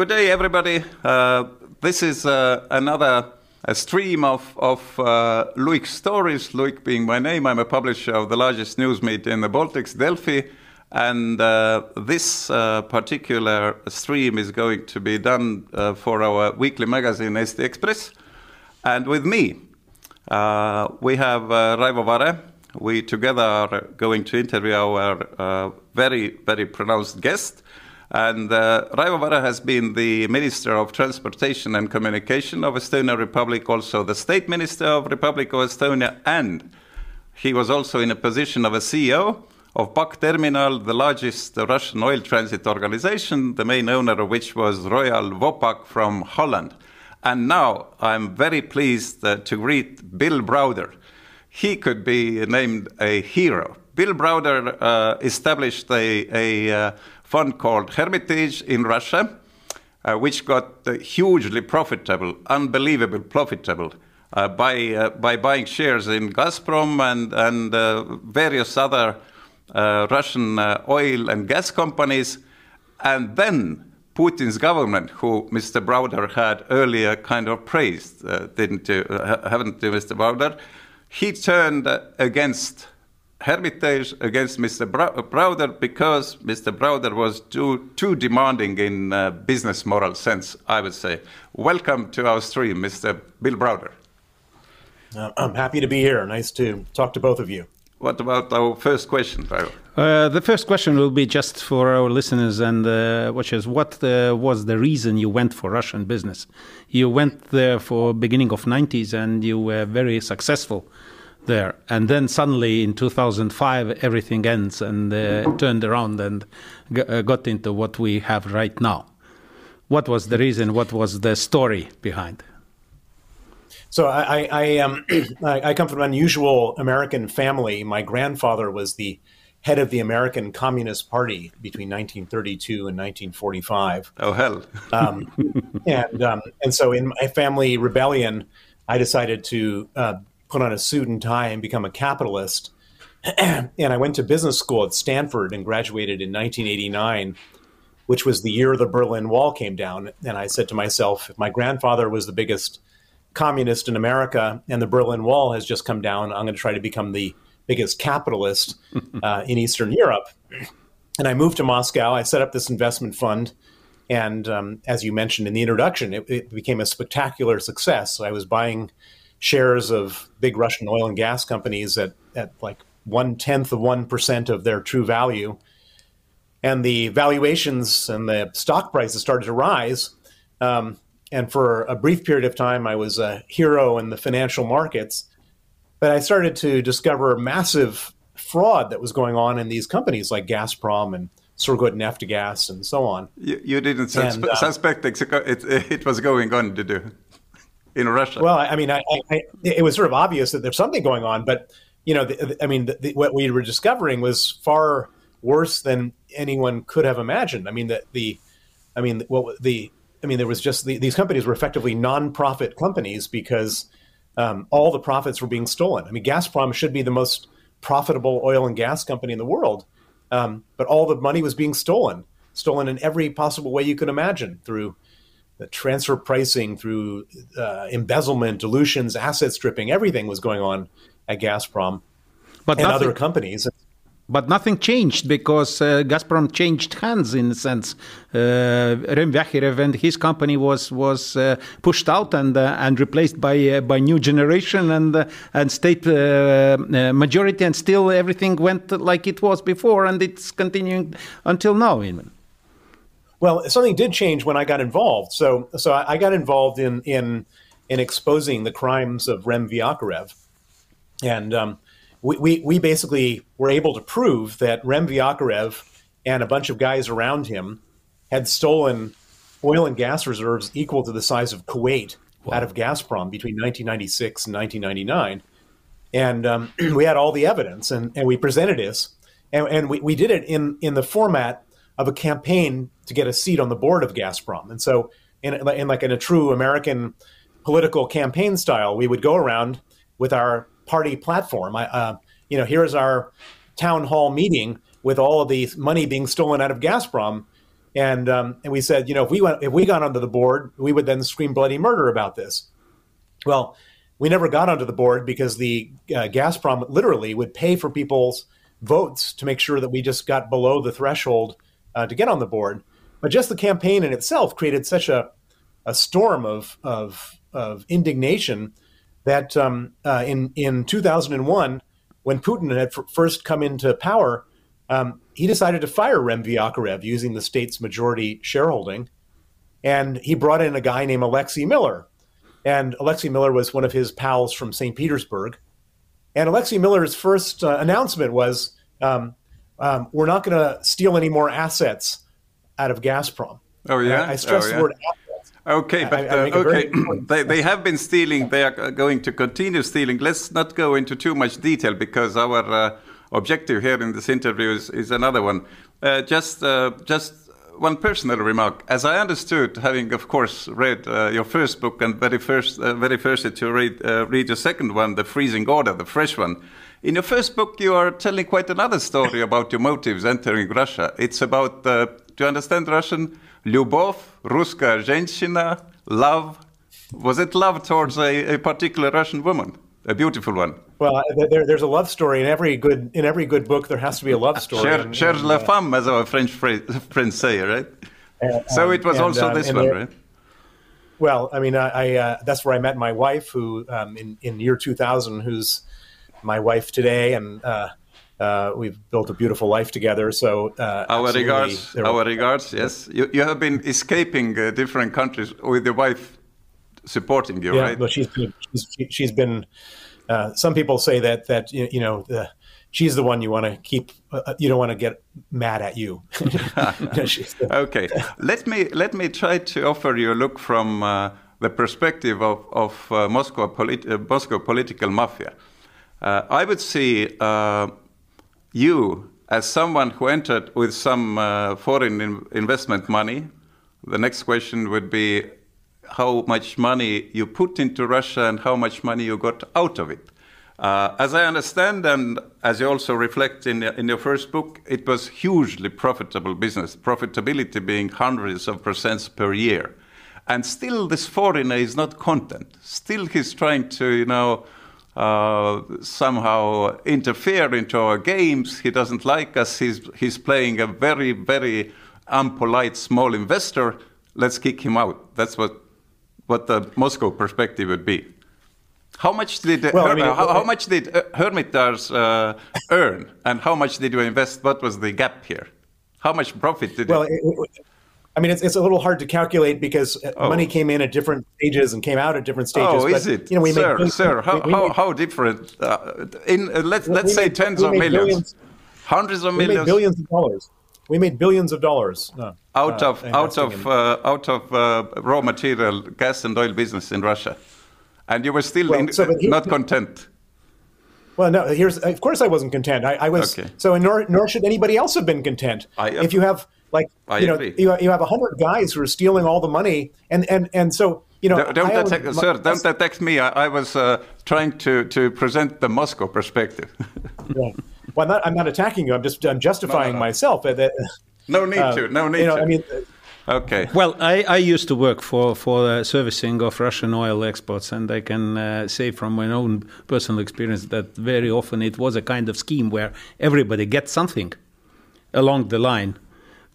good day, everybody. Uh, this is uh, another stream of, of uh, stories. Luik being my name, I'm a publisher of the largest news media in the Baltics, Delfi. And uh, this uh, particular stream is going to be done uh, for our weekly magazine, Eesti Ekspress. And with me, we have Raivo Vare. We together are going to interview our very, very pronounced guest. And uh, Raivo Vare has been the Minister of Transportation and Communication of Estonia Republic, also the State Minister of Republic of Estonia, and he was also in a position of a CEO of Pakterminal, the largest Russian oil transit organization, the main owner of which was Royal Vopak from Holland. And now I'm very pleased uh, to greet Bill Browder. He could be named a hero. Bill Browder uh, established a, a uh, fund called Hermitage in Russia, uh, which got uh, hugely profitable, unbelievable profitable. Uh, by, uh, by buying shares in Gazprom and, and uh, various other uh, Russian oil and gas companies. And then Putin's government, who Mr. Browder had earlier kind of praised, didn't you, haven't you, Mr. Browder? He turned against Hermitage against Mr. Browder because Mr. Browder was too, too demanding in uh, business moral sense, I would say. Welcome to our stream, Mr. Bill Browder. Uh, I'm happy to be here. Nice to talk to both of you. What about our first question, Raivo? Uh, the first question will be just for our listeners and uh, watchers. What uh, was the reason you went for Russian business? You went there for beginning of 90s and you were very successful there. And then suddenly in 2005, everything ends and uh, turned around and g- uh, got into what we have right now. What was the reason? What was the story behind? So I, I, um, I come from an unusual American family. My grandfather was the head of the American Communist Party between 1932 and 1945. Oh hell! um, and um, and so in my family rebellion, I decided to uh, put on a suit and tie and become a capitalist. and I went to business school at Stanford and graduated in 1989, which was the year the Berlin Wall came down. And I said to myself, if my grandfather was the biggest communist in America and the Berlin Wall has just come down, I'm going to try to become the biggest capitalist uh, in Eastern Europe. And I moved to Moscow. I set up this investment fund. And um, as you mentioned in the introduction, it, it became a spectacular success. So I was buying shares of big Russian oil and gas companies at, at like one tenth of one percent of their true value. And the valuations and the stock prices started to rise. Um, and for a brief period of time, I was a hero in the financial markets. But I started to discover massive fraud that was going on in these companies like Gazprom and Surgutneftegas and so on. You, you didn't and, uh, suspect it, it, it was going on, did you? In Russia. Well, I mean, I, I, it was sort of obvious that there's something going on, but you know, the, I mean, the, what we were discovering was far worse than anyone could have imagined. I mean, the, the I mean, what the, I mean, there was just the, these companies were effectively non-profit companies because um, all the profits were being stolen. I mean, Gazprom should be the most profitable oil and gas company in the world, um, but all the money was being stolen, stolen in every possible way you could imagine through the transfer pricing through uh, embezzlement, dilutions, asset stripping, everything was going on at Gazprom but and nothing, other companies. But nothing changed because uh, Gazprom changed hands in a sense. Uh, Rem Vyakhirev and his company was was uh, pushed out and uh, and replaced by uh, by new generation and uh, and state majority, and still everything went like it was before, and it's continuing until now. Even. Well, something did change when I got involved. So, so I got involved in in in exposing the crimes of Rem Vyakhirev, and um, we, we, we basically were able to prove that Rem Vyakhirev and a bunch of guys around him had stolen oil and gas reserves equal to the size of Kuwait wow. out of Gazprom between 1996 and 1999. And um, we had all the evidence, and, and we presented this, and, and we, we did it in in the format of a campaign to get a seat on the board of Gazprom. And so, in, in like in a true American political campaign style, we would go around with our party platform. I, uh, you know, here's our town hall meeting with all of the money being stolen out of Gazprom. And um, and we said, you know, if we went if we got onto the board, we would then scream bloody murder about this. Well, we never got onto the board because the uh, Gazprom literally would pay for people's votes to make sure that we just got below the threshold uh, to get on the board. But just the campaign in itself created such a, a storm of, of, of indignation that um, uh, in, in 2001, when Putin had f- first come into power, um, he decided to fire Rem Vyakhirev using the state's majority shareholding. And he brought in a guy named Alexei Miller. And Alexei Miller was one of his pals from St. Petersburg. And Alexei Miller's first uh, announcement was um, um, we're not going to steal any more assets out of Gazprom. Oh yeah, I, I stress oh, yeah. the word assets. Okay, but I, I uh, okay, they, they have been stealing. They are going to continue stealing. Let's not go into too much detail because our uh, objective here in this interview is, is another one. Uh, just uh, just one personal remark. As I understood, having of course read uh, your first book and very first uh, very first to read read your second one, The Freezing Order, the fresh one. In your first book, you are telling quite another story about your motives entering Russia. It's about, uh, do you understand Russian? Любовь, русская женщина, love. Was it love towards a, a particular Russian woman? A beautiful one. Well, there, there's a love story in every good in every good book. There has to be a love story. Cher, cherche la uh, femme, as our French friends say, right? And, so it was and, also um, this one, right? Well, I mean, I, I uh, that's where I met my wife, who um, in in year 2000, who's my wife today, and uh, uh, we've built a beautiful life together. So uh, our regards, our regards. Yes, you, you have been escaping uh, different countries with your wife supporting you, yeah, right? Well, she's been, she's, she's been. Uh, some people say that that you know the, she's the one you want to keep. Uh, you don't want to get mad at you. okay, let me let me try to offer you a look from the perspective of of Moscow, polit- Moscow political mafia. Uh, I would see uh, you as someone who entered with some uh, foreign in investment money. The next question would be how much money you put into Russia and how much money you got out of it. Uh, as I understand, and as you also reflect in, in your first book, it was hugely profitable business, profitability being hundreds of percents per year. And still, this foreigner is not content. Still, he's trying to, you know, uh, somehow interfere into our games. He doesn't like us. He's, he's playing a very, very unpolite small investor. Let's kick him out. That's what, what the Moscow perspective would be. How much did well, I mean, how, how, much did uh, Hermitage uh, earn, and how much did you invest? What was the gap here? How much profit did well, it? it I mean, it's, it's a little hard to calculate because uh, oh. money came in at different stages and came out at different stages. Oh, is but, it? You know, we sir, made, sir, how, we, how, how different? Uh, in uh, let's let's say tens of millions, billions, hundreds of millions, billions of dollars. We made billions of dollars uh, out of out of uh, out of uh, raw material, gas and oil business in Russia, and you were still well, in, so, not content. Well, no. Here's of course I wasn't content. I, I was okay. so, nor nor should anybody else have been content. I, if you have like I you know, agree. you, you have a hundred guys who are stealing all the money, and and and so you know, don't, don't attack, always, sir. Don't attack me. I, I was uh, trying to to present the Moscow perspective. yeah. Well, I'm not, I'm not attacking you. I'm just I'm justifying no, no, no. myself. That, no need uh, to. No need you know, to. I mean. Okay. Well, I, I used to work for for servicing of Russian oil exports, and I can uh, say from my own personal experience that very often it was a kind of scheme where everybody gets something along the line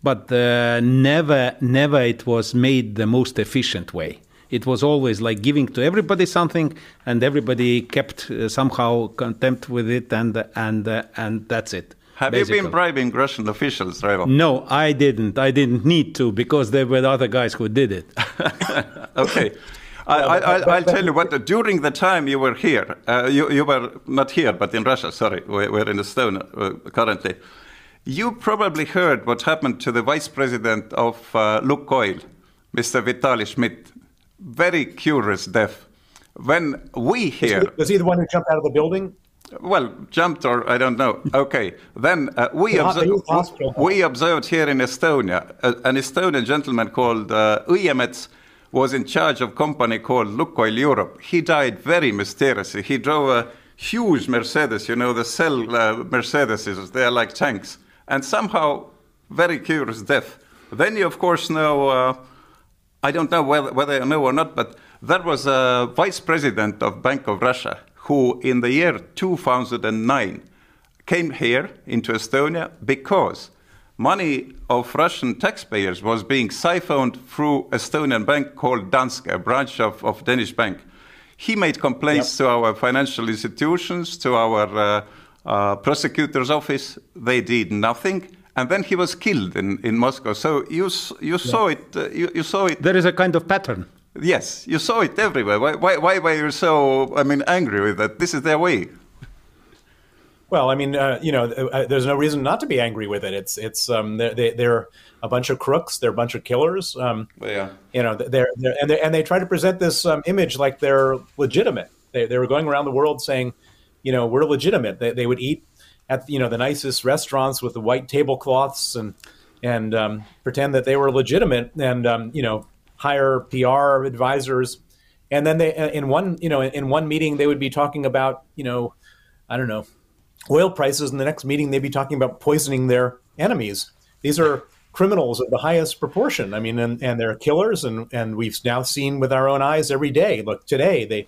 but uh, never, never it was made the most efficient way. It was always like giving to everybody something, and everybody kept uh, somehow contempt with it, and and uh, and that's it. Have basically. you been bribing Russian officials, Raivo? No, I didn't. I didn't need to because there were other guys who did it. okay. I, will tell you what, during the time you were here, uh, you, you were not here, but in Russia, sorry, we're, we're in Estonia uh, currently. You probably heard what happened to the vice president of uh, Lukoil, Mr. Vitaly Schmidt. Very curious death. When we hear. Was he, was he the one who jumped out of the building? Well, jumped or I don't know. Okay, then uh, we, obser- we observed here in Estonia uh, an Estonian gentleman called uh, Õiemets was in charge of company called Lukoil Europe. He died very mysteriously. He drove a huge Mercedes, you know, the cell uh, Mercedeses. They are like tanks and somehow very curious death. Then you, of course, know. Uh, I don't know whether, whether you know or not, but that was a vice president of Bank of Russia who, in the year 2009, came here into Estonia because money of Russian taxpayers was being siphoned through Estonian bank called Danske, a branch of, of Danish bank. He made complaints yep. to our financial institutions, to our uh, uh, prosecutor's office. They did nothing. And then he was killed in, in Moscow. So you, you saw it. Uh, you, you saw it. There is a kind of pattern. Yes, you saw it everywhere. Why, why, why were you so, I mean, angry with that? This is their way. Well, I mean, uh, you know, uh, there's no reason not to be angry with it. It's it's um, they're, they're a bunch of crooks. They're a bunch of killers. Um, yeah. You know, they're, they're and they and they try to present this um, image like they're legitimate. They they were going around the world saying, you know, we're legitimate. They, they would eat at you know the nicest restaurants with the white tablecloths and and um, pretend that they were legitimate and um, you know hire PR advisors. And then they in one you know in one meeting they would be talking about you know I don't know oil prices. In the next meeting, they'd be talking about poisoning their enemies. These are criminals of the highest proportion. I mean, and, and they're killers, and, and we've now seen with our own eyes every day. Look, today they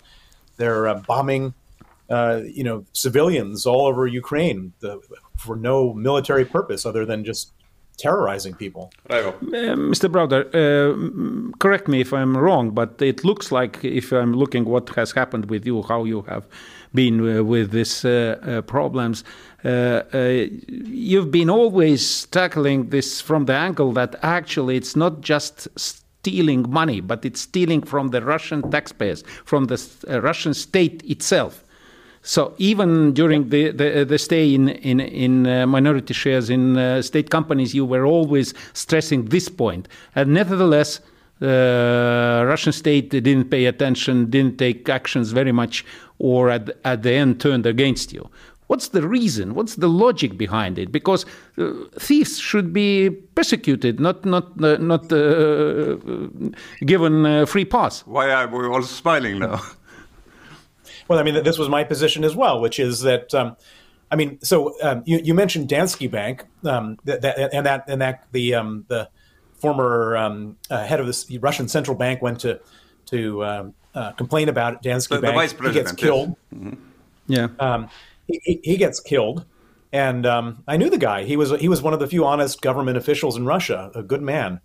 they're uh, bombing, uh, you know, civilians all over Ukraine the, for no military purpose other than just terrorizing people. Uh, Mr. Browder, uh, correct me if I'm wrong, but it looks like if I'm looking what has happened with you, how you have been uh, with these uh, uh, problems. you've been always tackling this from the angle that actually it's not just stealing money, but it's stealing from the Russian taxpayers, from the Russian state itself. So even during the, the, the, stay in, in, in uh, minority shares in uh, state companies, you were always stressing this point. And nevertheless, the Russian state didn't pay attention, didn't take actions very much, or at, at the end turned against you. What's the reason? What's the logic behind it? Because uh, thieves should be persecuted, not not uh, not uh, given uh, free pass. Why are we all smiling now? well, I mean, this was my position as well, which is that. Um, I mean, so um, you, you, mentioned Danske Bank, um, that, that, and that and that the um, the former um, uh, head of the Russian central bank went to to um, uh, complain about Danske the, Bank. The vice president he gets killed. Yes. Mm-hmm. Yeah, um, he, he, gets killed, and um, I knew the guy. He was he was one of the few honest government officials in Russia, a good man.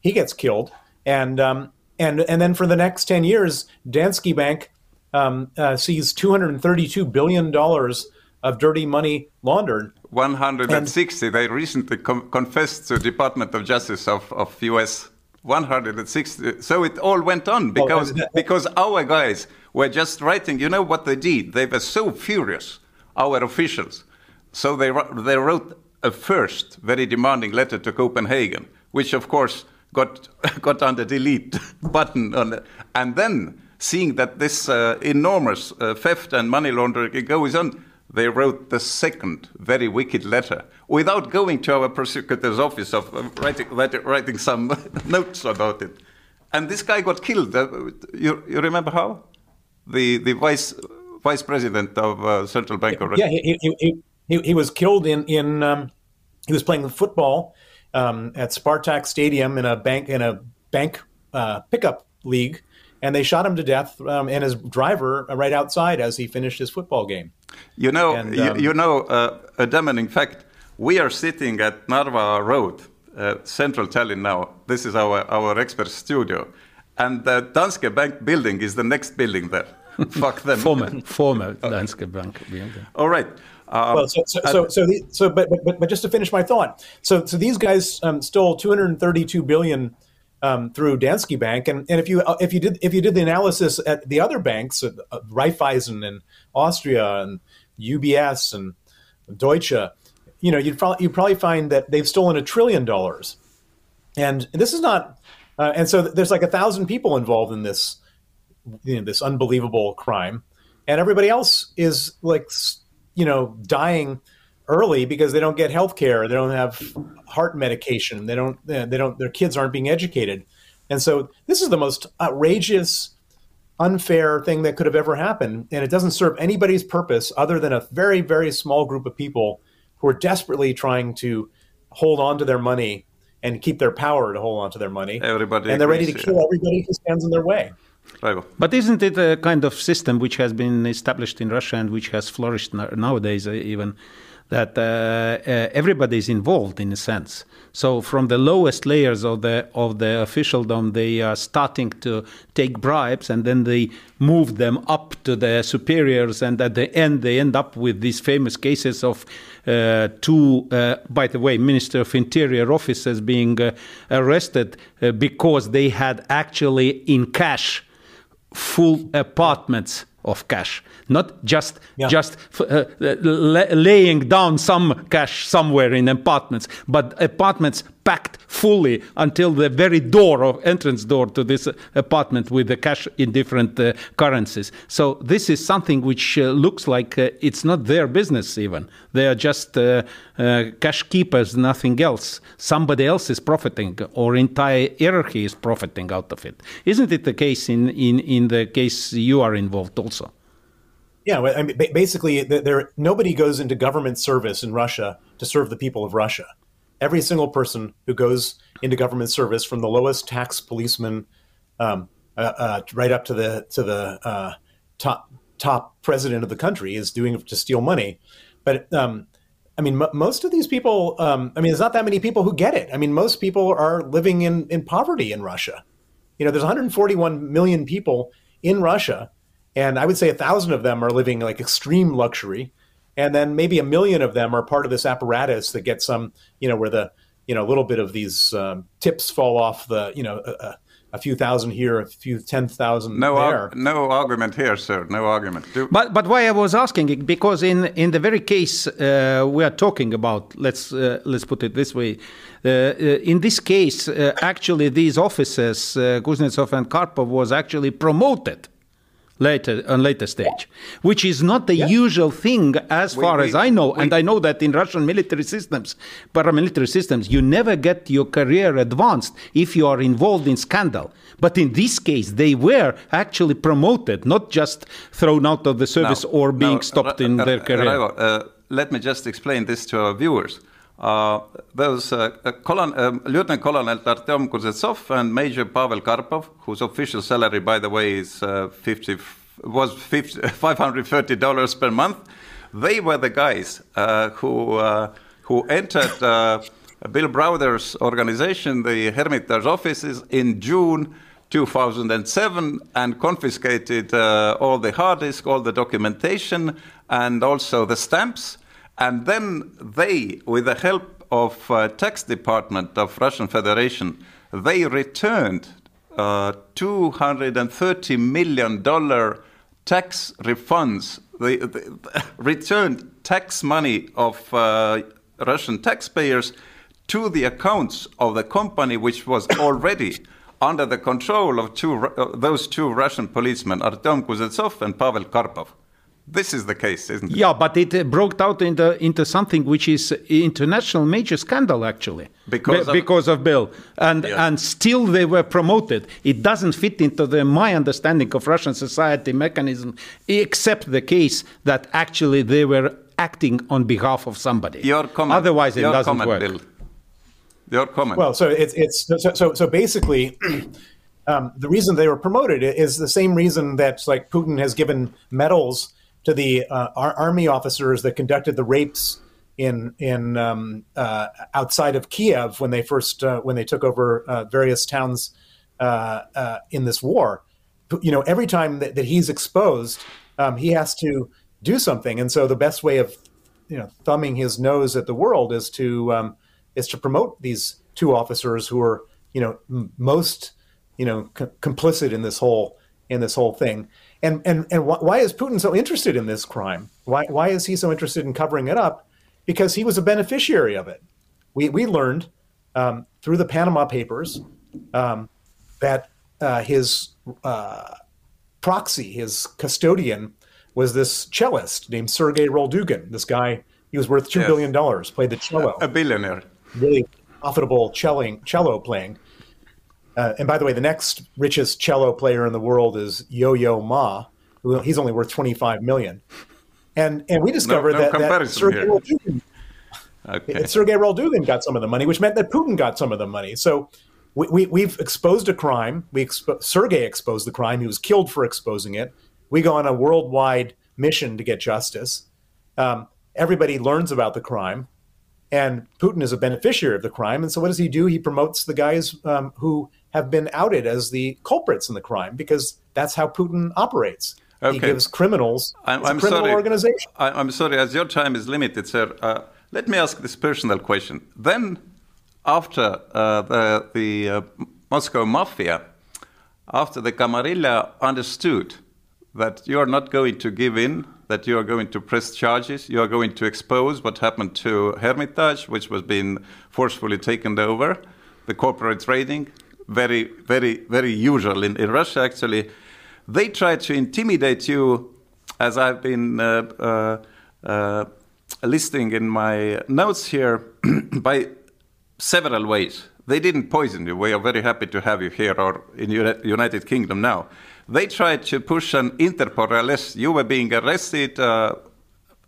He gets killed, and um, and and then for the next ten years, Danske Bank um, uh, sees two hundred and thirty two billion dollars of dirty money laundered 160. And, they recently com- confessed to Department of Justice of, of U.S. 160. So it all went on because oh, because our guys were just writing. You know what they did? They were so furious, our officials. So they they wrote a first very demanding letter to Copenhagen, which of course got got on the delete button on it. and then seeing that this uh, enormous uh, theft and money laundering goes on they wrote the second very wicked letter without going to our prosecutor's office of writing, writing some notes about it. And this guy got killed. Uh, you, you remember how? The, the vice, vice president of uh, Central Bank of Russia. Yeah, he, he, he, he, was killed in, in um, he was playing football um, at Spartak Stadium in a bank, in a bank uh, pickup league and they shot him to death um, and his driver right outside as he finished his football game. You know, and, um, you, you, know, uh, a damning fact. We are sitting at Narva Road, uh, central Tallinn now. This is our, our expert studio. And the Danske Bank building is the next building there. Fuck them. former, former Danske Bank building. All right. Um, well, so so so, so, the, so but, but but just to finish my thought, so so these guys um, stole 232 billion um, through Danske Bank, and, and if you if you did if you did the analysis at the other banks, uh, Raiffeisen and Austria and UBS and Deutsche, you know, you'd probably you'd probably find that they've stolen a trillion dollars, and this is not, uh, and so there's like a thousand people involved in this, you know, this unbelievable crime, and everybody else is like, you know, dying early because they don't get health care they don't have heart medication they don't they don't their kids aren't being educated and so this is the most outrageous unfair thing that could have ever happened and it doesn't serve anybody's purpose other than a very very small group of people who are desperately trying to hold on to their money and keep their power to hold on to their money. Everybody and they're ready to agrees, kill yeah. everybody who stands in their way. But isn't it a kind of system which has been established in Russia and which has flourished no- nowadays, uh, even that uh, uh, everybody is involved in a sense? So from the lowest layers of the of the officialdom, they are starting to take bribes, and then they move them up to their superiors, and at the end they end up with these famous cases of uh, two, uh, by the way, Minister of Interior officers being uh, arrested uh, because they had actually in cash full apartments of cash. Not just Yeah. just uh, la- laying down some cash somewhere in apartments but apartments packed fully until the very door or entrance door to this apartment with the cash in different uh, currencies. So this is something which uh, looks like uh, it's not their business even. They are just uh, uh, cash keepers nothing else. Somebody else is profiting or entire hierarchy is profiting out of it. Isn't it the case in in in the case you are involved also Yeah, I mean, basically, there nobody goes into government service in Russia to serve the people of Russia. Every single person who goes into government service, from the lowest tax policeman um, uh, uh, right up to the to the uh, top top president of the country, is doing to steal money. But um, I mean, m- most of these people. Um, I mean, there's not that many people who get it. I mean, most people are living in in poverty in Russia. You know, there's 141 million people in Russia, and I would say a thousand of them are living like extreme luxury, and then maybe a million of them are part of this apparatus that gets some, you know, where the you know a little bit of these um, tips fall off the, you know, a, a, a few thousand here, a few ten thousand No, there. ar- no argument here, sir. No argument. Do- But but why I was asking it because in in the very case uh, we are talking about, let's uh, let's put it this way, uh, uh, in this case, uh, actually these officers, uh, Kuznetsov and Karpov, was actually promoted later on later stage, which is not the usual thing as We- far we- as I know, we- and I know that in Russian military systems, paramilitary systems, you never get your career advanced if you are involved in scandal. But in this case, they were actually promoted, not just thrown out of the service No, or being no, stopped in their career. Uh, let me just explain this to our viewers. Uh, those uh, uh, colon, um, Lieutenant Colonel Artyom Kuznetsov and Major Pavel Karpov, whose official salary, by the way, is uh, 50, was 50, $530 per month, they were the guys uh, who, uh, who entered uh, Bill Browder's organization, the Hermitage offices, in June 2007 and confiscated uh, all the hard disk, all the documentation, and also the stamps. And then they, with the help of uh, tax department of Russian Federation, they returned uh, 230 million dollar tax refunds. They, they returned tax money of uh, Russian taxpayers to the accounts of the company, which was already under the control of two, uh, those two Russian policemen, Artem Kuznetsov and Pavel Karpov. This is the case, isn't it? Yeah, but it uh, broke out into into something which is international major scandal actually Because Be- of- because of Bill, and Yeah. and still they were promoted. It doesn't fit into the my understanding of Russian society mechanism, except the case that actually they were acting on behalf of somebody. Your comment. Otherwise, it your doesn't comment, work. Bill. Your comment. Well, so it's it's so so, so basically, um, the reason they were promoted is the same reason that like Putin has given medals to the uh, ar- army officers that conducted the rapes in in um, uh, outside of Kiev when they first uh, when they took over uh, various towns uh, uh, in this war. You know, every time that, that he's exposed, um, he has to do something, and so the best way of you know thumbing his nose at the world is to um, is to promote these two officers who are you know m- most you know c- complicit in this whole in this whole thing. And and and wh- why is Putin so interested in this crime? Why why is he so interested in covering it up? Because he was a beneficiary of it. We we learned um, through the Panama Papers um, that uh, his uh, proxy, his custodian, was this cellist named Sergei Roldugin. This guy, he was worth two Yes. billion dollars. Played the cello a billionaire. really profitable celling, cello playing. Uh, and by the way, the next richest cello player in the world is Yo-Yo Ma. Who, he's only worth 25 million. And and we discovered no that, that Sergei. Roldugin, Okay. Sergei Roldugin got some of the money, which meant that Putin got some of the money. So we, we, have exposed a crime. We expo- Sergei exposed the crime. He was killed for exposing it. We go on a worldwide mission to get justice. Um, everybody learns about the crime, and Putin is a beneficiary of the crime. And so, what does he do? He promotes the guys um, who have been outed as the culprits in the crime because that's how Putin operates. Okay. He gives criminals. I'm, I'm criminal sorry. organization. I, am sorry, as your time is limited, sir. Uh, let me ask this personal question. Then, after uh, the, the uh, Moscow mafia, after the Camarilla understood that you are not going to give in, that you are going to press charges, you are going to expose what happened to Hermitage, which was being forcefully taken over, the corporate trading, very, very, very usual in, in Russia actually. They try to intimidate you, as I've been uh, uh, uh, listing in my notes here, by several ways. They didn't poison you. We are very happy to have you here or in the United Kingdom now. They tried to push an Interpol arrest. You were being arrested, uh,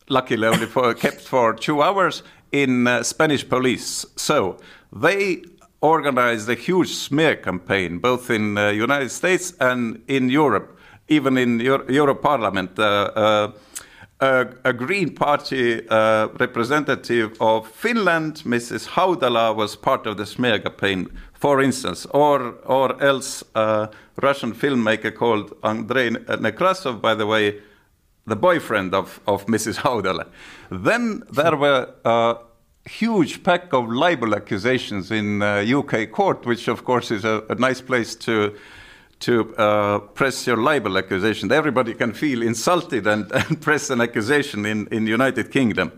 luckily only for, kept for two hours in uh, Spanish police. So they organized a huge smear campaign, both in the uh, United States and in Europe, even in Euro, Parliament. Uh, uh, a, Green Party uh, representative of Finland, Mrs. Hautala, was part of the smear campaign, for instance, or or else a Russian filmmaker called Andrei Nekrasov, by the way, the boyfriend of, of Mrs. Hautala. Then there were uh, huge pack of libel accusations in uh, UK court, which of course is a, a nice place to to uh, press your libel accusation. Everybody can feel insulted and, and press an accusation in in United Kingdom,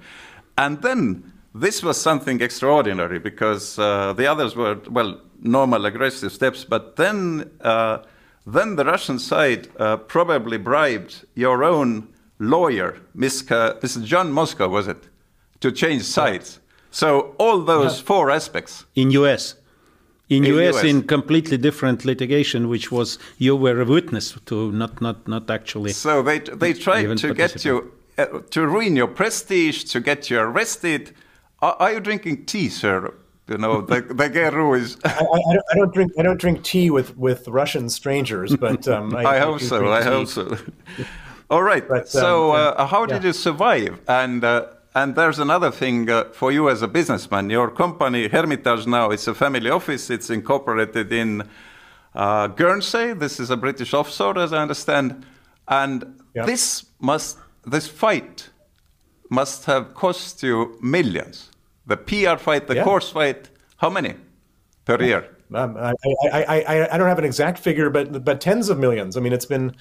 and then this was something extraordinary because uh, the others were well normal aggressive steps, but then uh, then the Russian side uh, probably bribed your own lawyer, Mr. John Moscow, was it, to change sides. So all those four aspects in US. In, in US, US, in completely different litigation, which was you were a witness to, not not not actually. So they they tried to get you uh, to ruin your prestige, to get you arrested. Are, are you drinking tea, sir? You know, the the Geru is. I, I, don't, I, don't, drink. I don't drink tea with with Russian strangers, but um, I, I, hope so. I hope so. All right. But, so, um, uh, how did you survive? And uh, and there's another thing uh, for you as a businessman. Your company, Hermitage, now it's a family office. It's incorporated in uh, Guernsey. This is a British offshore, as I understand. And yep. this must, this fight must have cost you millions. The PR fight, the yeah. course fight, how many per yeah. year? Um, I, I, I, I, don't have an exact figure, but but tens of millions. I mean, it's been.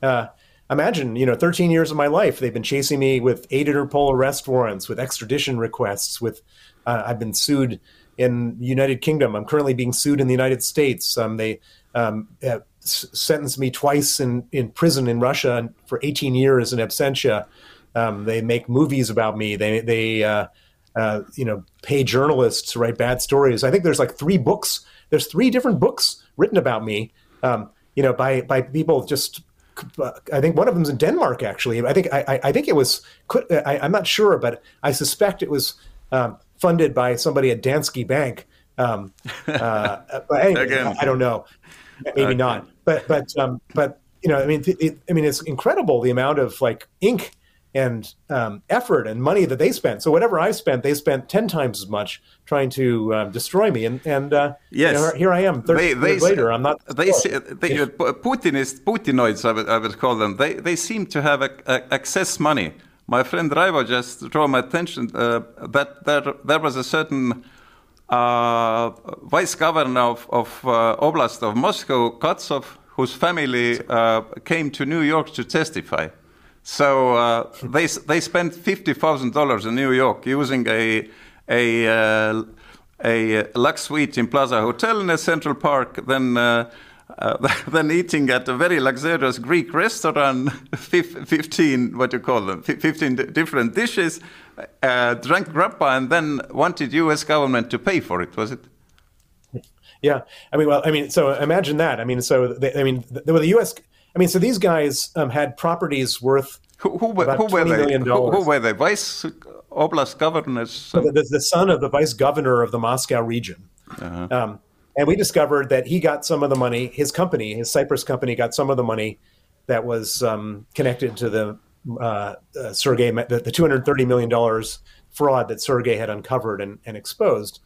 Uh, imagine, you know, 13 years of my life, they've been chasing me with eight Interpol arrest warrants, with extradition requests, with uh, I've been sued in United Kingdom. I'm currently being sued in the United States. Um, they um, sentenced me twice in, in prison in Russia for 18 years in absentia. Um, they make movies about me. They they uh, uh, you know pay journalists to write bad stories. I think there's like three books. There's three different books written about me. Um, you know by by people just I think one of them's in Denmark. Actually, I think I, I think it was. I, am not sure, but I suspect it was um, funded by somebody at Danske Bank. Um, uh, but anyway, I, I, don't know. Maybe okay. not. But but um, but you know, I mean, it, I mean, it's incredible the amount of like ink and um, effort and money that they spent. So whatever I spent, they spent ten times as much trying to um, destroy me. And and uh, yes, you know, here I am, thirty they, years later. I'm not. They, they if, Putinist Putinoids, I would, I would call them. They they seem to have a, a access money. My friend Raivo just drew my attention uh, that there there was a certain. Uh, vice governor of, of uh, Oblast of Moscow, Katsyv, whose family uh, came to New York to testify. So uh, they they spent fifty thousand dollars in New York using a a uh, a Lux suite in Plaza Hotel in a Central Park, then. Uh, uh, then eating at a very luxurious Greek restaurant, 15, what you call them, 15 different dishes, uh, drank grappa, and then wanted U.S. government to pay for it, was it? Yeah, I mean, well, I mean, so imagine that. I mean, so they, I mean, the, the U.S. I mean, so these guys um, had properties worth Who, who, were, who were they? Who, who, were they? Vice oblast governors? The, the, the, son of the vice governor of the Moscow region. Uh-huh. Um, and we discovered that he got some of the money. His company, his Cyprus company, got some of the money that was um, connected to the uh, uh, Sergei, the, the 230 million dollars fraud that Sergei had uncovered and, and, exposed.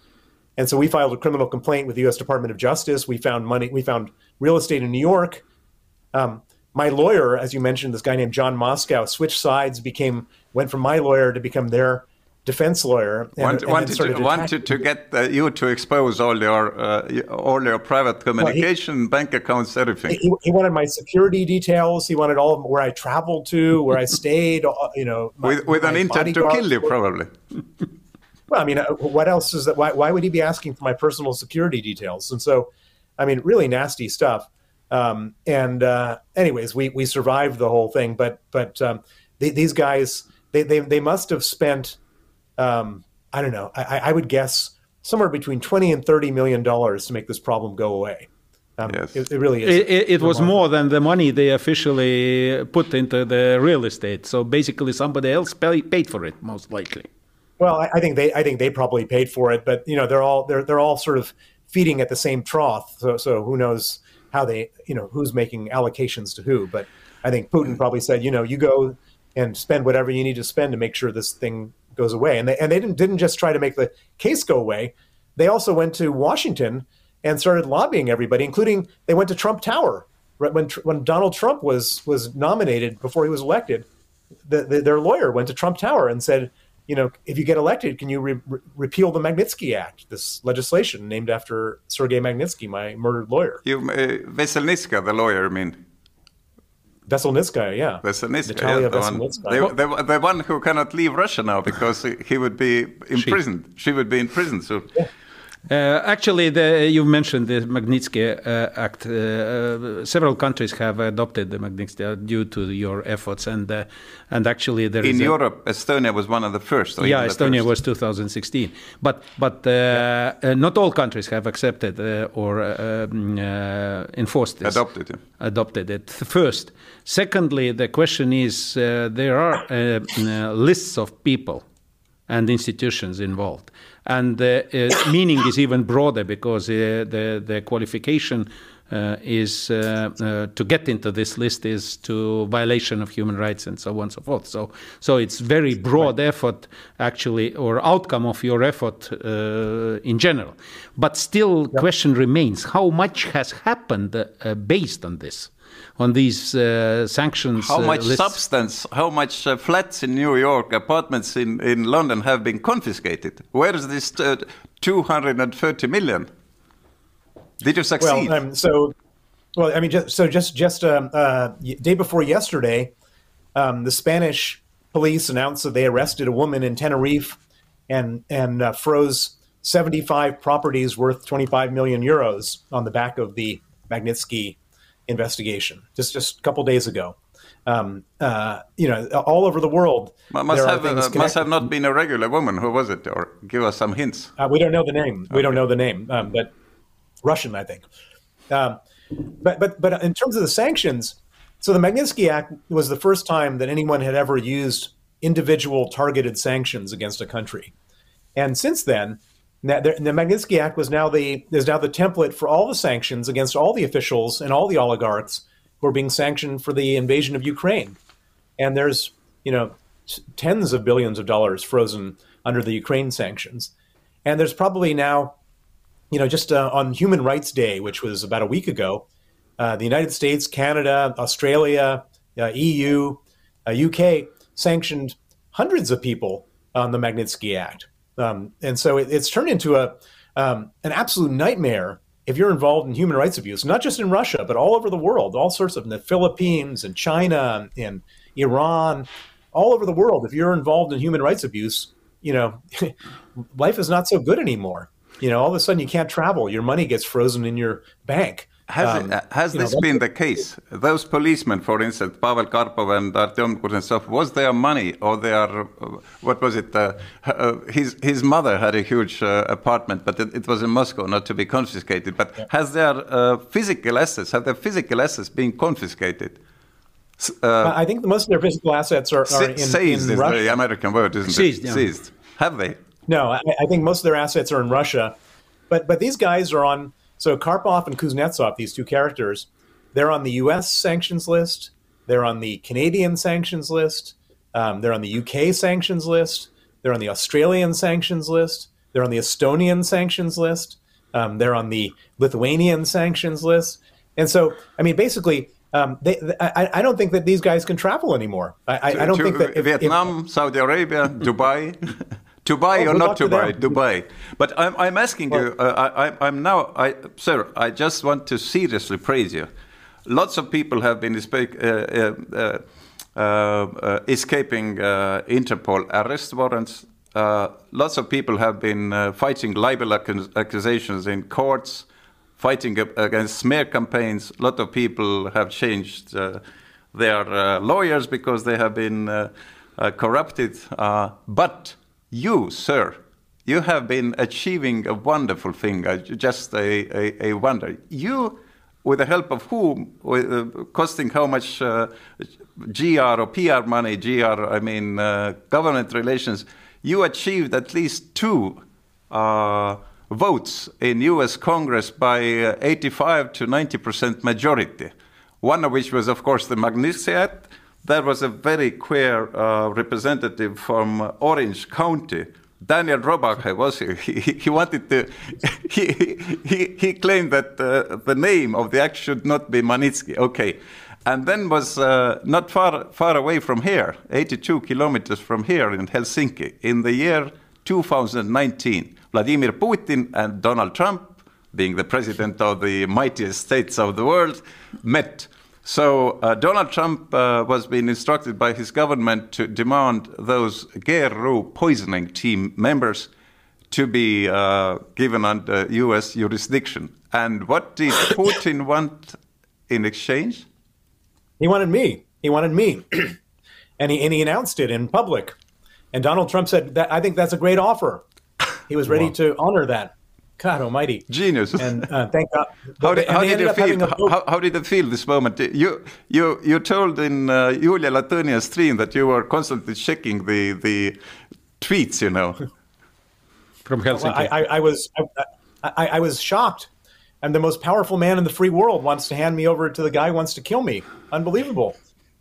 And so we filed a criminal complaint with the U.S. Department of Justice. We found money. We found real estate in New York. Um, my lawyer, as you mentioned, this guy named John Moscow, switched sides, became went from my lawyer to become their defense lawyer. And, Want, and wanted, to, wanted to get uh, you to expose all your uh, all your private communication, well, he, bank accounts, everything. He, he, wanted my security details. He wanted all where I traveled to, where I stayed. You know, my, with, with an intent to kill you, probably. well, I mean, uh, what else is that? Why, why would he be asking for my personal security details? And so, I mean, really nasty stuff. Um, and uh, anyways, we we survived the whole thing, but but um, they, these guys they, they they must have spent um, I don't know. I, I, would guess somewhere between twenty and thirty million dollars to make this problem go away. Um, yes. It, it, really is. It, it, it was more than the money they officially put into the real estate. So basically, somebody else pay, paid for it, most likely. Well, I, I, think they, I think they probably paid for it, but you know, they're all they're they're all sort of feeding at the same trough. So, so who knows how they, you know, who's making allocations to who? But I think Putin probably said, you know, you go and spend whatever you need to spend to make sure this thing goes away. And they and they didn't didn't just try to make the case go away. They also went to Washington and started lobbying everybody, including they went to Trump Tower when when Donald Trump was was nominated before he was elected. The, the, their lawyer went to Trump Tower and said, you know, if you get elected, can you re- re- repeal the Magnitsky Act, this legislation named after Sergei Magnitsky, my murdered lawyer? You, uh, Veselnitska, the lawyer, I mean. Veselnitskaya, yeah. Veselnitskaya, yeah, the, the, the, the, one who cannot leave Russia now because he would be imprisoned. She, she would be in prison soon. Yeah. Uh, actually, the, you mentioned the Magnitsky uh, Act. Uh, uh several countries have adopted the Magnitsky Act due to your efforts, and uh, and actually there in Europe, Estonia was one of the first. Yeah, Estonia first. was 2016, but but yeah. Uh, not all countries have accepted or um, enforced this. Adopted it. Adopted it first. Secondly, the question is there are lists of people and institutions involved and the uh, meaning is even broader because uh, the the qualification uh, is uh, uh, to get into this list is to violation of human rights and so on and so forth. So so it's very broad effort actually or outcome of your effort uh, in general. But still, yep. question remains: How much has happened based on this? On these uh, sanctions. How uh, much substance, how much uh, flats in New York, apartments in, in London have been confiscated? Where is this 230 million? Did you succeed? Well, um, so, well, I mean, just, so just just um, uh, day before yesterday, um, the Spanish police announced that they arrested a woman in Tenerife and and uh, froze 75 properties worth 25 million euros on the back of the Magnitsky investigation just just a couple days ago. Um, uh, you know, all over the world. Must have uh, must have not been a regular woman. Who was it? Or give us some hints. Uh, we don't know the name. Okay. We don't know the name, um, but Russian, I think. Um, but but but in terms of the sanctions, so the Magnitsky Act was the first time that anyone had ever used individual targeted sanctions against a country, and since then, the, the Magnitsky Act was now the is now the template for all the sanctions against all the officials and all the oligarchs who are being sanctioned for the invasion of Ukraine. And there's you know tens of billions of dollars frozen under the Ukraine sanctions, and there's probably now you know just uh, on Human Rights Day, which was about a week ago, uh, the United States, Canada, Australia, uh, EU, UK uh, sanctioned hundreds of people on the Magnitsky Act. Um, and so it, it's turned into a um, an absolute nightmare if you're involved in human rights abuse, not just in Russia, but all over the world, all sorts of in the Philippines and China and Iran, all over the world. If you're involved in human rights abuse, you know, life is not so good anymore. You know, all of a sudden you can't travel, your money gets frozen in your bank. Has, um, it, has this know, been the case? Those policemen, for instance, Pavel Karpov and Artyom Kuznetsov, was their money or their, uh, what was it? Uh, uh, his, his mother had a huge uh, apartment, but it, it, was in Moscow, not to be confiscated. But yeah. has their uh, physical assets, have their physical assets been confiscated? Uh, I think most of their physical assets are, are in, seized in is Russia. the American word, isn't seized, it? Yeah. Seized. Have they? No, I, I, think most of their assets are in Russia. But but these guys are on. So Karpov and Kuznetsov, these two characters, they're on the U.S. sanctions list. They're on the Canadian sanctions list. Um, they're on the UK sanctions list. They're on the Australian sanctions list. They're on the Estonian sanctions list. Um, they're on the Lithuanian sanctions list. And so, I mean, basically, um, they, I, I, don't think that these guys can travel anymore. I, I don't think that if, Vietnam, if, Saudi Arabia, Dubai, Dubai oh, or not to buy, But I'm, I'm asking well, you. Uh, I, am now, I, sir. I just want to seriously praise you. Lots of people have been uh, uh, uh, uh, escaping uh, Interpol arrest warrants. lots of people have been fighting libel accusations in courts fighting against smear campaigns. A lot of people have changed uh, their uh, lawyers because they have been uh, uh corrupted. Uh, but you, sir, you have been achieving a wonderful thing, uh, just a, a, a, wonder. You, with the help of whom, with, costing how much GR or PR money, GR, I mean, government relations, you achieved at least two votes in US Congress by uh, 85 to 90% majority. One of which was, of course, the Magnitsky Act. That was a very queer uh, representative from Orange County. Dana Rohrabacher was he? He, he wanted to. He, he, he claimed that uh, the name of the act should not be Magnitsky. Okay, and then was uh, not far far away from here, 82 kilometers from here in Helsinki, in the year 2019. Vladimir Putin and Donald Trump, being the president of the mightiest states of the world, met. So uh, Donald Trump uh, was being instructed by his government to demand those GRU poisoning team members to be uh, given under U.S. jurisdiction. And what did Putin want in exchange? He wanted me. He wanted me. and, he, and he announced it in public. And Donald Trump said, that, I think that's a great offer. He was ready wow. to honor that. God Almighty, genius! And uh, thank God. How did, how did it feel? How, how, did it feel this moment? You you you told in uh, Julia Latynina's stream that you were constantly checking the the tweets. You know, from Helsinki. Well, I, I, I, was I, I, was shocked. And the most powerful man in the free world wants to hand me over to the guy who wants to kill me. Unbelievable.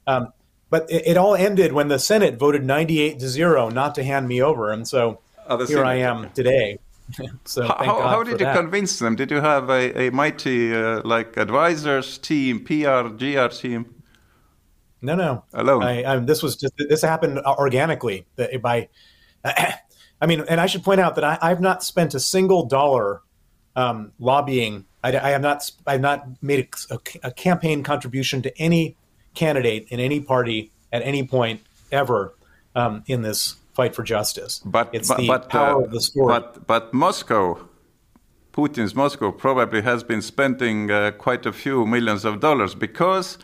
Um, but it, it all ended when the Senate voted 98 to zero not to hand me over, and so here I am today. so how, how did you that. convince them? Did you have a, a mighty uh, like advisors team, PR, GR team? No, no, alone. I, I, this was just this happened organically by. I mean, and I should point out that I, have not spent a single dollar um, lobbying. I, I, have not. I have not made a, a campaign contribution to any candidate in any party at any point ever um, in this fight for justice. But it's but, the but, power uh, of the story. But but Moscow, Putin's Moscow probably has been spending uh, quite a few millions of dollars because.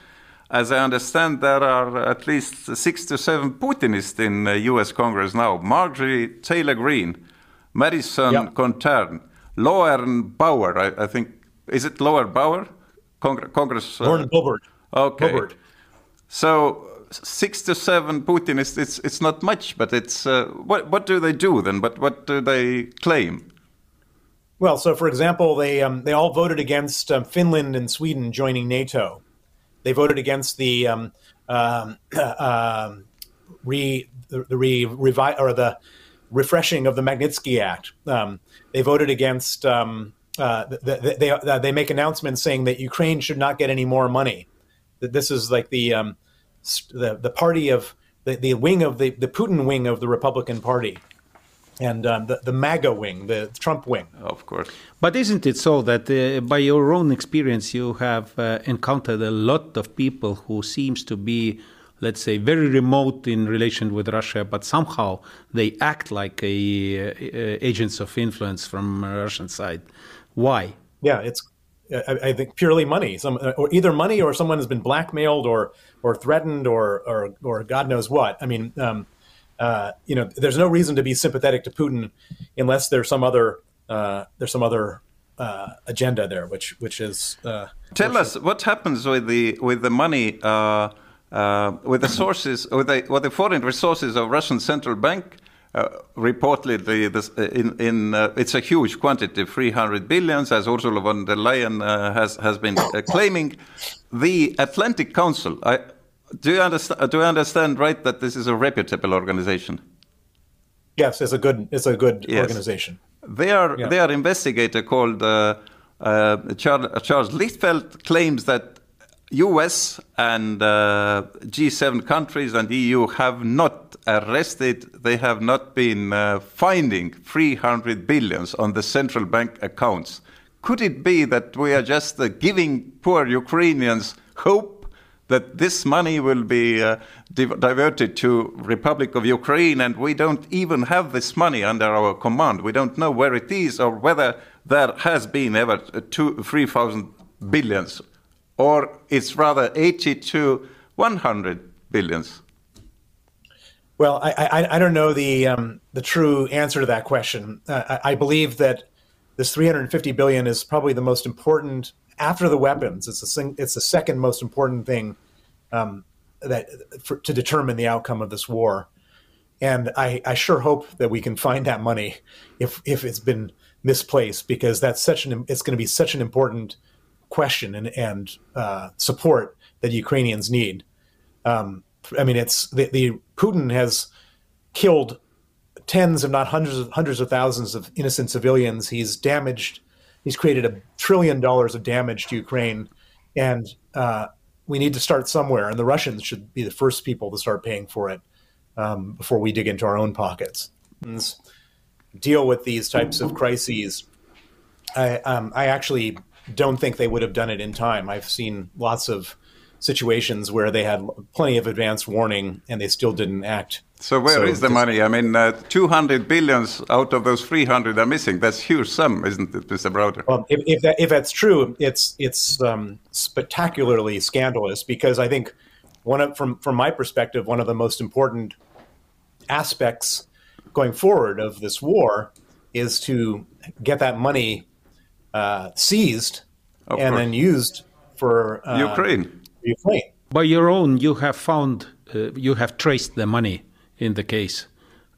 As I understand, there are at least six to seven Putinists in the U.S. Congress now. Marjorie Taylor Greene, Madison yep. Cawthorn, Lauren Boebert, I, I, think. Is it Lauren? Cong- Congress. Uh, Lauren Boebert. Okay. Boebert. So six to seven Putinists, it's it's not much, but it's uh, what what do they do then? But what do they claim? Well, so for example, they um, they all voted against um, Finland and Sweden joining NATO. They voted against the um, um uh, re the, re revi- or the refreshing of the Magnitsky Act. Um, they voted against. Um, uh, they, they, they make announcements saying that Ukraine should not get any more money. That this is like the the, the party of the, the wing of the, the Putin wing of the Republican Party and um, the, the MAGA wing, the Trump wing. Of course. But isn't it so that uh, by your own experience, you have uh, encountered a lot of people who seems to be, let's say, very remote in relation with Russia, but somehow they act like a, uh, agents of influence from Russian side. Why? Yeah, it's I, I, think purely money. Some or either money or someone has been blackmailed or or threatened or or or God knows what. I mean, um, uh, you know, there's no reason to be sympathetic to Putin unless there's some other uh, there's some other uh, agenda there, which which is. Uh, Tell us what happens with the with the money. Uh, uh, with the sources, with the, with the foreign resources of Russian central bank, uh, reportedly, this, uh, in, in uh, it's a huge quantity, 300 billions, as Ursula von der Leyen uh, has has been uh, claiming. The Atlantic Council. I, do you understand? Do you understand right that this is a reputable organization? Yes, it's a good it's a good yes. organization. Their yeah. their investigator called Charles, Charles Lichfield claims that US and uh, G7 countries and EU have not arrested, they have not been uh, finding 300 billions on the central bank accounts. Could it be that we are just uh, giving poor Ukrainians hope that this money will be uh, diverted to Republic of Ukraine and we don't even have this money under our command. We don't know where it is or whether there has been ever two, 3,000 billions or it's rather 80 to 100 billions? Well, I, I, I don't know the um, the true answer to that question. Uh, I, I, believe that this 350 billion is probably the most important after the weapons. It's the it's the second most important thing um, that for, to determine the outcome of this war. And I, I sure hope that we can find that money if if it's been misplaced because that's such an it's going to be such an important question and, and uh, support that Ukrainians need. Um, I mean, it's the, the, Putin has killed tens, if not hundreds of hundreds of thousands of innocent civilians. He's damaged. He's created a trillion dollars of damage to Ukraine, and uh, we need to start somewhere. And the Russians should be the first people to start paying for it um, before we dig into our own pockets. Deal with these types of crises. I, um, I actually don't think they would have done it in time. I've seen lots of situations where they had plenty of advance warning and they still didn't act. So where so is the money? I mean, uh, 200 billions out of those 300 are missing. That's huge sum, isn't it, Mr. Browder? Well, if, if, that, if that's true, it's it's um, spectacularly scandalous because I think one of, from from my perspective, one of the most important aspects going forward of this war is to get that money uh, seized of and course. then used for uh, Ukraine. Ukraine. By your own, you have found, uh, you have traced the money in the case.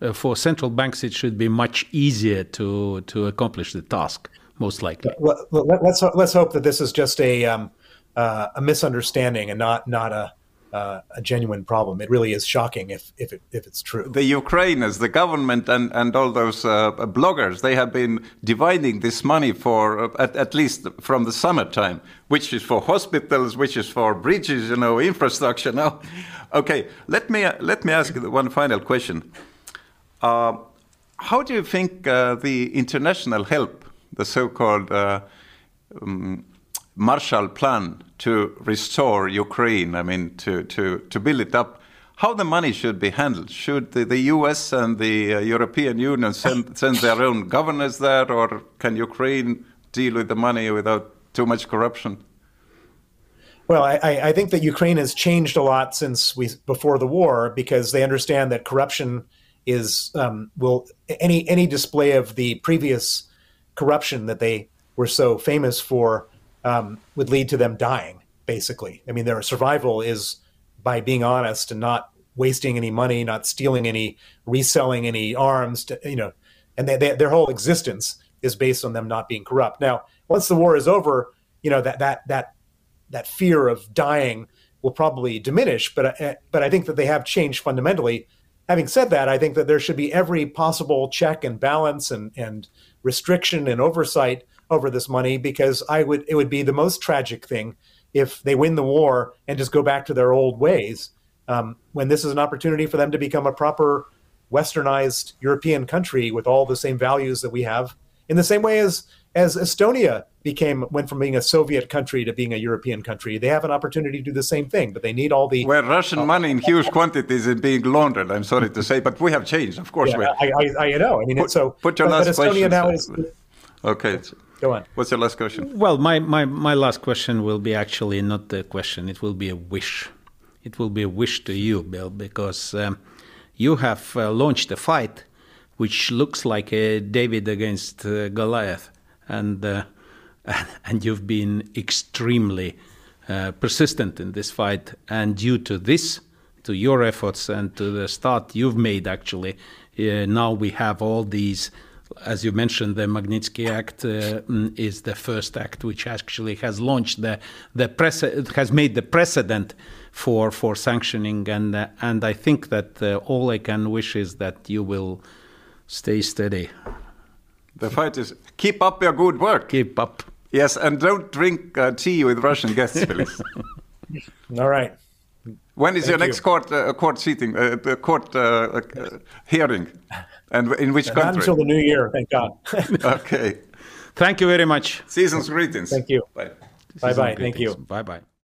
Uh, for central banks, it should be much easier to to accomplish the task, most likely. Let, us let's, let's hope that this is just a um, uh, a misunderstanding and not not a uh, a genuine problem. It really is shocking if if, it, if it's true. The Ukrainians, the government, and, and all those uh, bloggers, they have been dividing this money for uh, at, at least from the summertime, which is for hospitals, which is for bridges, you know, infrastructure. Now, okay, let me let me ask one final question. Uh, how do you think uh, the international help, the so-called um, Marshall Plan to restore Ukraine, I mean, to, to, to build it up, how the money should be handled? Should the, the US and the uh, European Union send, send their own governors there, or can Ukraine deal with the money without too much corruption? Well, I, I think that Ukraine has changed a lot since we before the war because they understand that corruption is um, will any any display of the previous corruption that they were so famous for um, would lead to them dying. Basically, I mean, their survival is by being honest and not wasting any money, not stealing any, reselling any arms. To, you know, and they, they, their whole existence is based on them not being corrupt. Now, once the war is over, you know that that that that fear of dying will probably diminish. But uh, but I think that they have changed fundamentally. Having said that, I think that there should be every possible check and balance and and restriction and oversight over this money because I would it would be the most tragic thing if they win the war and just go back to their old ways. Um, when this is an opportunity for them to become a proper westernized European country with all the same values that we have, in the same way as as Estonia became went from being a Soviet country to being a European country. They have an opportunity to do the same thing, but they need all the where Russian uh, money in huge quantities is being laundered. I'm sorry to say, but we have changed, of course. Yeah, I, I, I, know. I mean, put, so put your last question. Now is, okay. Go on. What's your last question? Well, my, my, my last question will be actually not a question, it will be a wish. It will be a wish to you, Bill, because um, you have uh, launched a fight which looks like a David against uh, Goliath, and, uh, and you've been extremely uh, persistent in this fight. And due to this, to your efforts and to the start you've made, actually, uh, now we have all these. As you mentioned, the Magnitsky Act uh, mm, is the first act which actually has launched the the prece- has made the precedent for for sanctioning, and uh, and I think that uh, all I can wish is that you will stay steady. The fight is keep up your good work. Keep up. Yes, and don't drink uh, tea with Russian guests, please. All right. When is Thank your you. next court uh, court seating uh, uh, court uh, uh, hearing, and in which Not until the new year, thank God. okay. Thank you very much. Season's greetings. Thank you. Bye. bye bye. Thank you. Bye bye.